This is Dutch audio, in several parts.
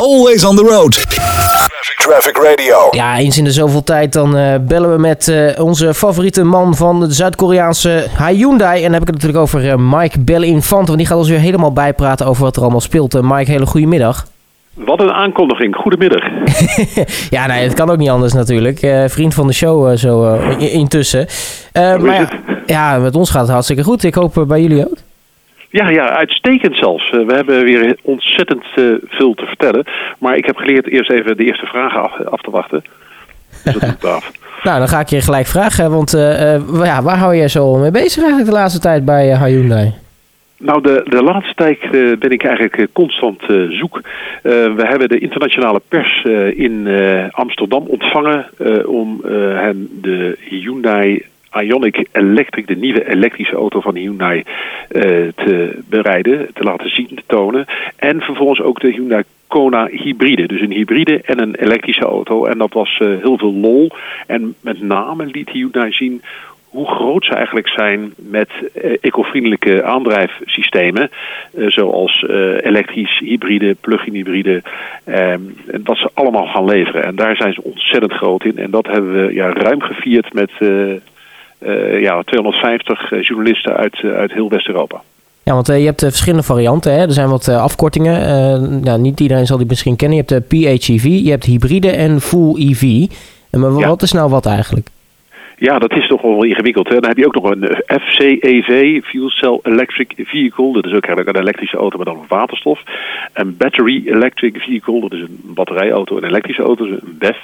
Always on the road. Traffic Radio. Ja, eens in de zoveel tijd dan uh, bellen we met uh, onze favoriete man van de Zuid-Koreaanse Hyundai. En dan heb ik het natuurlijk over uh, Mike Belle-Infant. Want die gaat ons weer helemaal bijpraten over wat er allemaal speelt. Mike, hele goede middag. Wat een aankondiging. Goedemiddag. ja, nee, het kan ook niet anders natuurlijk. vriend van de show zo intussen. maar ja, ja, met ons gaat het hartstikke goed. Ik hoop bij jullie ook. Ja, ja, uitstekend zelfs. Eh, we hebben weer ontzettend eh, veel te vertellen. Maar ik heb geleerd eerst even de eerste vragen af, af te wachten. Dus dat doe ik af. nou, dan ga ik je gelijk vragen. Want uh, ja, waar hou jij zo mee bezig eigenlijk de laatste tijd bij Hyundai? Nou, de, de laatste tijd ben ik eigenlijk constant zoek. we hebben de internationale pers in Amsterdam ontvangen om hen de Hyundai Ioniq Electric, de nieuwe elektrische auto van Hyundai, uh, te bereiden, te laten zien, te tonen. En vervolgens ook de Hyundai Kona hybride. Dus een hybride en een elektrische auto. En dat was uh, heel veel lol. En met name liet Hyundai zien hoe groot ze eigenlijk zijn met uh, ecovriendelijke aandrijfsystemen. Zoals elektrisch, hybride, plug-in hybride. Um, en dat ze allemaal gaan leveren. En daar zijn ze ontzettend groot in. En dat hebben we ja, ruim gevierd met ja, 250 eh, journalisten uit, eh, uit heel West-Europa. Ja, want je hebt verschillende varianten. Hè? Er zijn wat afkortingen. nou, niet iedereen zal die misschien kennen. Je hebt de PHEV, je hebt hybride en full EV. Maar wat is nou wat eigenlijk? Ja, dat is toch wel ingewikkeld. Dan heb je ook nog een FCEV, Fuel Cell Electric Vehicle. Dat is ook eigenlijk een elektrische auto met dan waterstof. Een Battery Electric Vehicle, dat is een batterijauto, een elektrische auto, een BEV.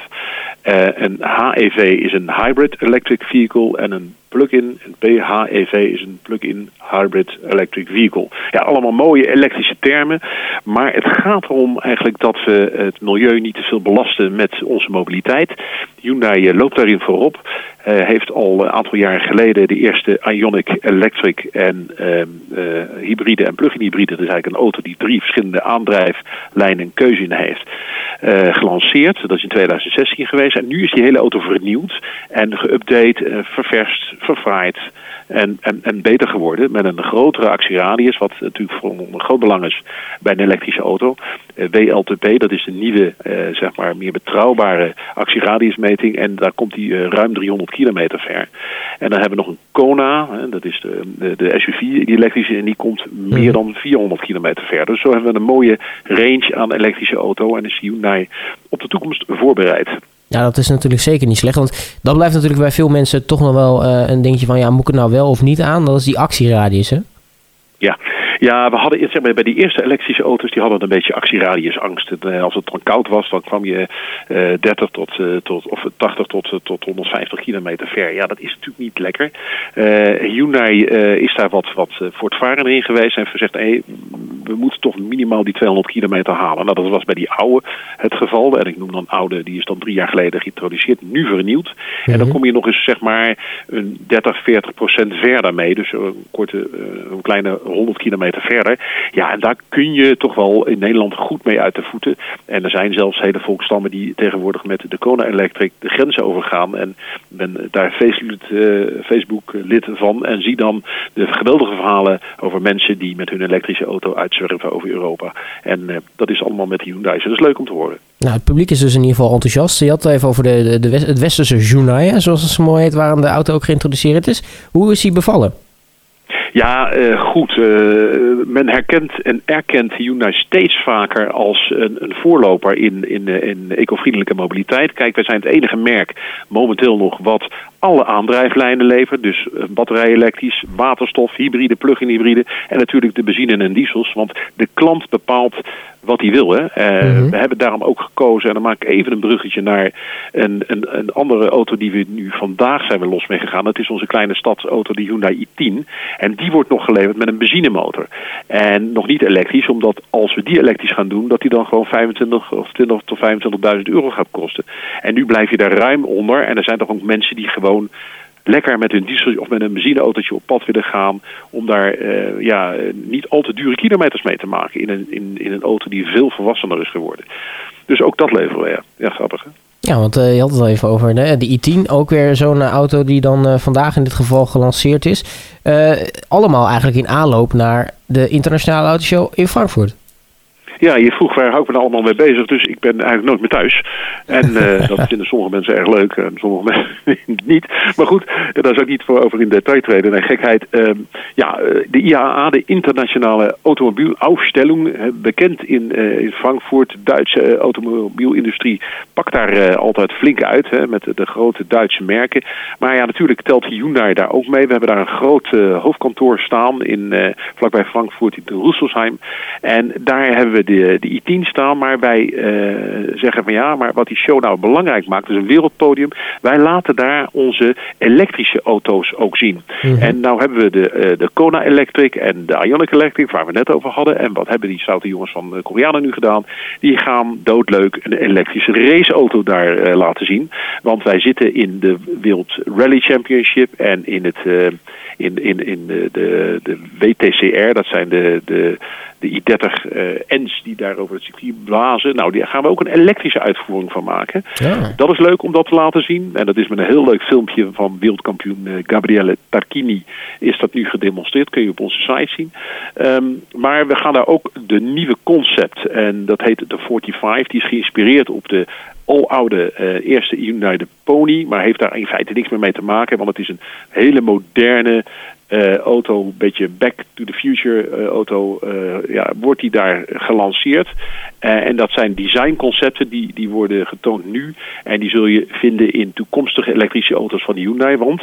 Uh, een HEV is een Hybrid Electric Vehicle en een plug-in. PHEV is een plug-in Hybrid Electric Vehicle. Ja, allemaal mooie elektrische termen. Maar het gaat erom eigenlijk dat we het milieu niet te veel belasten met onze mobiliteit. Hyundai eh, loopt daarin voorop. Uh, heeft al een aantal jaren geleden de eerste Ionic Electric en uh, hybride en plug-in hybride. Dat is eigenlijk een auto die drie verschillende aandrijflijnen en keuze in heeft. gelanceerd. Dat is in 2016 geweest. En nu is die hele auto vernieuwd en geüpdate, ververst, verfraaid en, en, en beter geworden. Met een grotere actieradius, wat natuurlijk van groot belang is bij een elektrische auto. Uh, WLTP, dat is de nieuwe, uh, zeg maar, meer betrouwbare actieradiusmeting. En daar komt die uh, ruim 300 kilometer ver. En dan hebben we nog een Kona, dat is de, de, de, SUV, die elektrische, en die komt meer dan 400 kilometer ver. Dus zo hebben we een mooie range aan elektrische auto en is Hyundai op de toekomst voorbereid. Ja, dat is natuurlijk zeker niet slecht. Want dat blijft natuurlijk bij veel mensen toch nog wel uh, een dingetje van... ja, moet ik het nou wel of niet aan? Dat is die actieradius, hè? Ja, ja, we hadden zeg maar, bij die eerste elektrische auto's, die hadden een beetje actieradiusangst. Uh, als het dan koud was, dan kwam je uh, 30 tot, uh, tot, of 80 tot, tot 150 kilometer ver. Ja, dat is natuurlijk niet lekker. Hyundai is daar wat, wat voortvarender in geweest en gezegd, hey, we moeten toch minimaal die 200 kilometer halen. Nou, dat was bij die oude het geval. En ik noem dan oude, die is dan drie jaar geleden geïntroduceerd, nu vernieuwd. Mm -hmm. En dan kom je nog eens zeg maar een 30, 40 procent verder mee. Dus een korte, een kleine 100 kilometer verder. Ja, en daar kun je toch wel in Nederland goed mee uit de voeten. En er zijn zelfs hele volkstammen die tegenwoordig met de Kona Electric de grenzen overgaan. En ben daar Facebook lid van. En zie dan de geweldige verhalen over mensen die met hun elektrische auto over Europa. En uh, dat is allemaal met Hyundai. Dus dat is leuk om te horen. Nou, het publiek is dus in ieder geval enthousiast. Je had het even over de, de, de het westerse Hyundai, zoals het zo mooi heet, waarin de auto ook geïntroduceerd is. Hoe is hij bevallen? Ja, uh, goed. Uh, men herkent en erkent Hyundai steeds vaker als een, een voorloper in, in, in ecovriendelijke mobiliteit. Kijk, wij zijn het enige merk momenteel nog wat alle aandrijflijnen levert. Dus batterij elektrisch, waterstof, hybride, plug-in hybride en natuurlijk de benzine en diesels. Want de klant bepaalt wat hij wil. Hè. Uh, mm -hmm. We hebben daarom ook gekozen, en dan maak ik even een bruggetje naar een, een, een andere auto die we nu vandaag zijn we los mee gegaan. Dat is onze kleine stadsauto, de Hyundai i10. En die wordt nog geleverd met een benzinemotor. En nog niet elektrisch, omdat als we die elektrisch gaan doen, dat die dan gewoon 25 of 20 tot 25.000 euro gaat kosten. En nu blijf je daar ruim onder. En er zijn toch ook mensen die gewoon lekker met hun diesel of met een benzineautootje op pad willen gaan. Om daar uh, ja, niet al te dure kilometers mee te maken in een, in, in een auto die veel volwassener is geworden. Dus ook dat leveren we, ja. Ja, grappig hè? Ja, want uh, je had het al even over de, de i10. Ook weer zo'n auto die dan uh, vandaag in dit geval gelanceerd is. allemaal eigenlijk in aanloop naar de internationale autoshow in Frankfurt. Ja, je vroeg waar hou ik me nou allemaal mee bezig, dus ik ben eigenlijk nooit meer thuis. En dat vinden sommige mensen erg leuk en sommige mensen niet. Maar goed, daar zou ik niet voor over in detail treden. Nee, gekheid. Ehm, ja, de IAA, de Internationale Automobielaufstellung, bekend in, in Frankfurt, Duitse automobielindustrie, pakt daar altijd flink uit hè, met de grote Duitse merken. Maar ja, natuurlijk telt Hyundai daar ook mee. We hebben daar een groot hoofdkantoor staan in, vlakbij Frankfurt in Rüsselsheim. En daar hebben we de, de i10 staan, maar wij zeggen van ja, maar wat die show nou belangrijk maakt, is een wereldpodium. Wij laten daar onze elektrische auto's ook zien. Mhm. En nou hebben we de, uh, de Kona Electric en de Ionic Electric, waar we net over hadden. En wat hebben die stoute jongens van de Koreanen nu gedaan? Die gaan doodleuk een elektrische raceauto daar uh, laten zien. Want wij zitten in de World Rally Championship en in het... In, in, in de, de, de WTCR, dat zijn de, de de i30 uh, Ens die daar over het circuit blazen. Nou, daar gaan we ook een elektrische uitvoering van maken. Ja. Dat is leuk om dat te laten zien. En dat is met een heel leuk filmpje van wereldkampioen uh, Gabriele Tarquini is dat nu gedemonstreerd. Kun je op onze site zien. Um, maar we gaan daar ook de nieuwe concept. En dat heet de 45. Die is geïnspireerd op de aloude uh, eerste Hyundai de Pony. Maar heeft daar in feite niks meer mee te maken. Want het is een hele moderne uh, auto, een beetje back to the future uh, auto, ja, wordt die daar gelanceerd. en dat zijn designconcepten die, die worden getoond nu. En die zul je vinden in toekomstige elektrische auto's van Hyundai. Want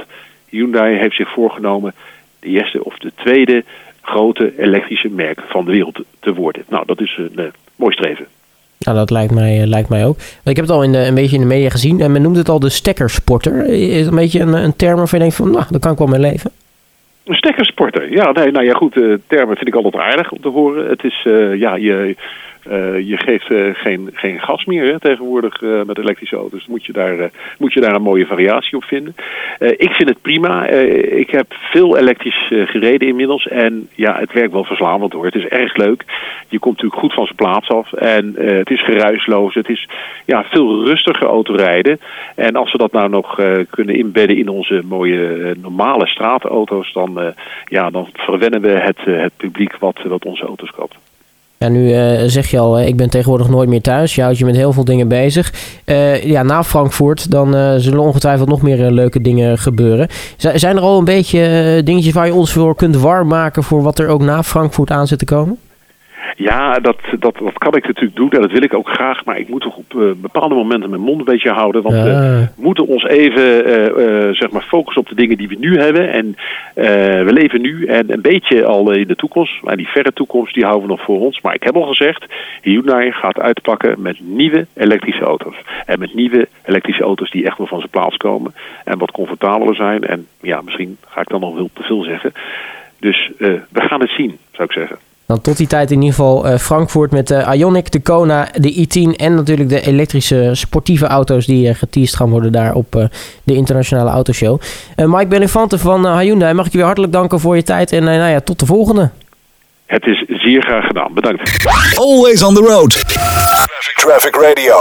Hyundai heeft zich voorgenomen de eerste of de tweede grote elektrische merk van de wereld te worden. Nou, dat is een mooi streven. Nou, dat lijkt mij, lijkt mij ook. Ik heb het al in de, een beetje in de media gezien. En men noemt het al de stekkersporter. Is een beetje een, een term waarvan je denkt van, nou, daar kan ik wel mee leven? Een stekkersporter. Ja, nee, nou ja, goed. Uh, termen vind ik altijd aardig om te horen. Het is, uh, ja, je, uh, je geeft geen, geen gas meer hè, tegenwoordig met elektrische auto's. Moet je daar, moet je daar een mooie variatie op vinden. ik vind het prima. ik heb veel elektrisch gereden inmiddels. En ja, het werkt wel verslavend hoor. Het is erg leuk. Je komt natuurlijk goed van zijn plaats af. En het is geruisloos. Het is ja, veel rustiger autorijden. En als we dat nou nog kunnen inbedden in onze mooie normale straatauto's... dan, ja, dan verwennen we het, het publiek wat, wat onze auto's koopt. Ja, nu uh, zeg je al, ik ben tegenwoordig nooit meer thuis. Je houdt je met heel veel dingen bezig. Ja, na Frankfurt, dan zullen ongetwijfeld nog meer leuke dingen gebeuren. Zijn er al een beetje dingetjes waar je ons voor kunt warm maken voor wat er ook na Frankfurt aan zit te komen? Ja, dat, dat, dat kan ik natuurlijk doen en dat wil ik ook graag. Maar ik moet toch op uh, bepaalde momenten mijn mond een beetje houden. Want we moeten ons even uh, uh, zeg maar focussen op de dingen die we nu hebben. En we leven nu en een beetje al in de toekomst. Maar die verre toekomst die houden we nog voor ons. Maar ik heb al gezegd, Hyundai gaat uitpakken met nieuwe elektrische auto's. En met nieuwe elektrische auto's die echt wel van zijn plaats komen. En wat comfortabeler zijn. En ja, misschien ga ik dan nog wel te veel zeggen. Dus we gaan het zien, zou ik zeggen. Dan tot die tijd in ieder geval uh, Frankfurt met de Ionic, de Kona, de i10 en natuurlijk de elektrische sportieve auto's die uh, geteased gaan worden daar op uh, de internationale autoshow. Mike Benefante van Hyundai, mag ik je weer hartelijk danken voor je tijd en nou ja, tot de volgende. Het is zeer graag gedaan. Bedankt. Always on the road. Traffic Radio.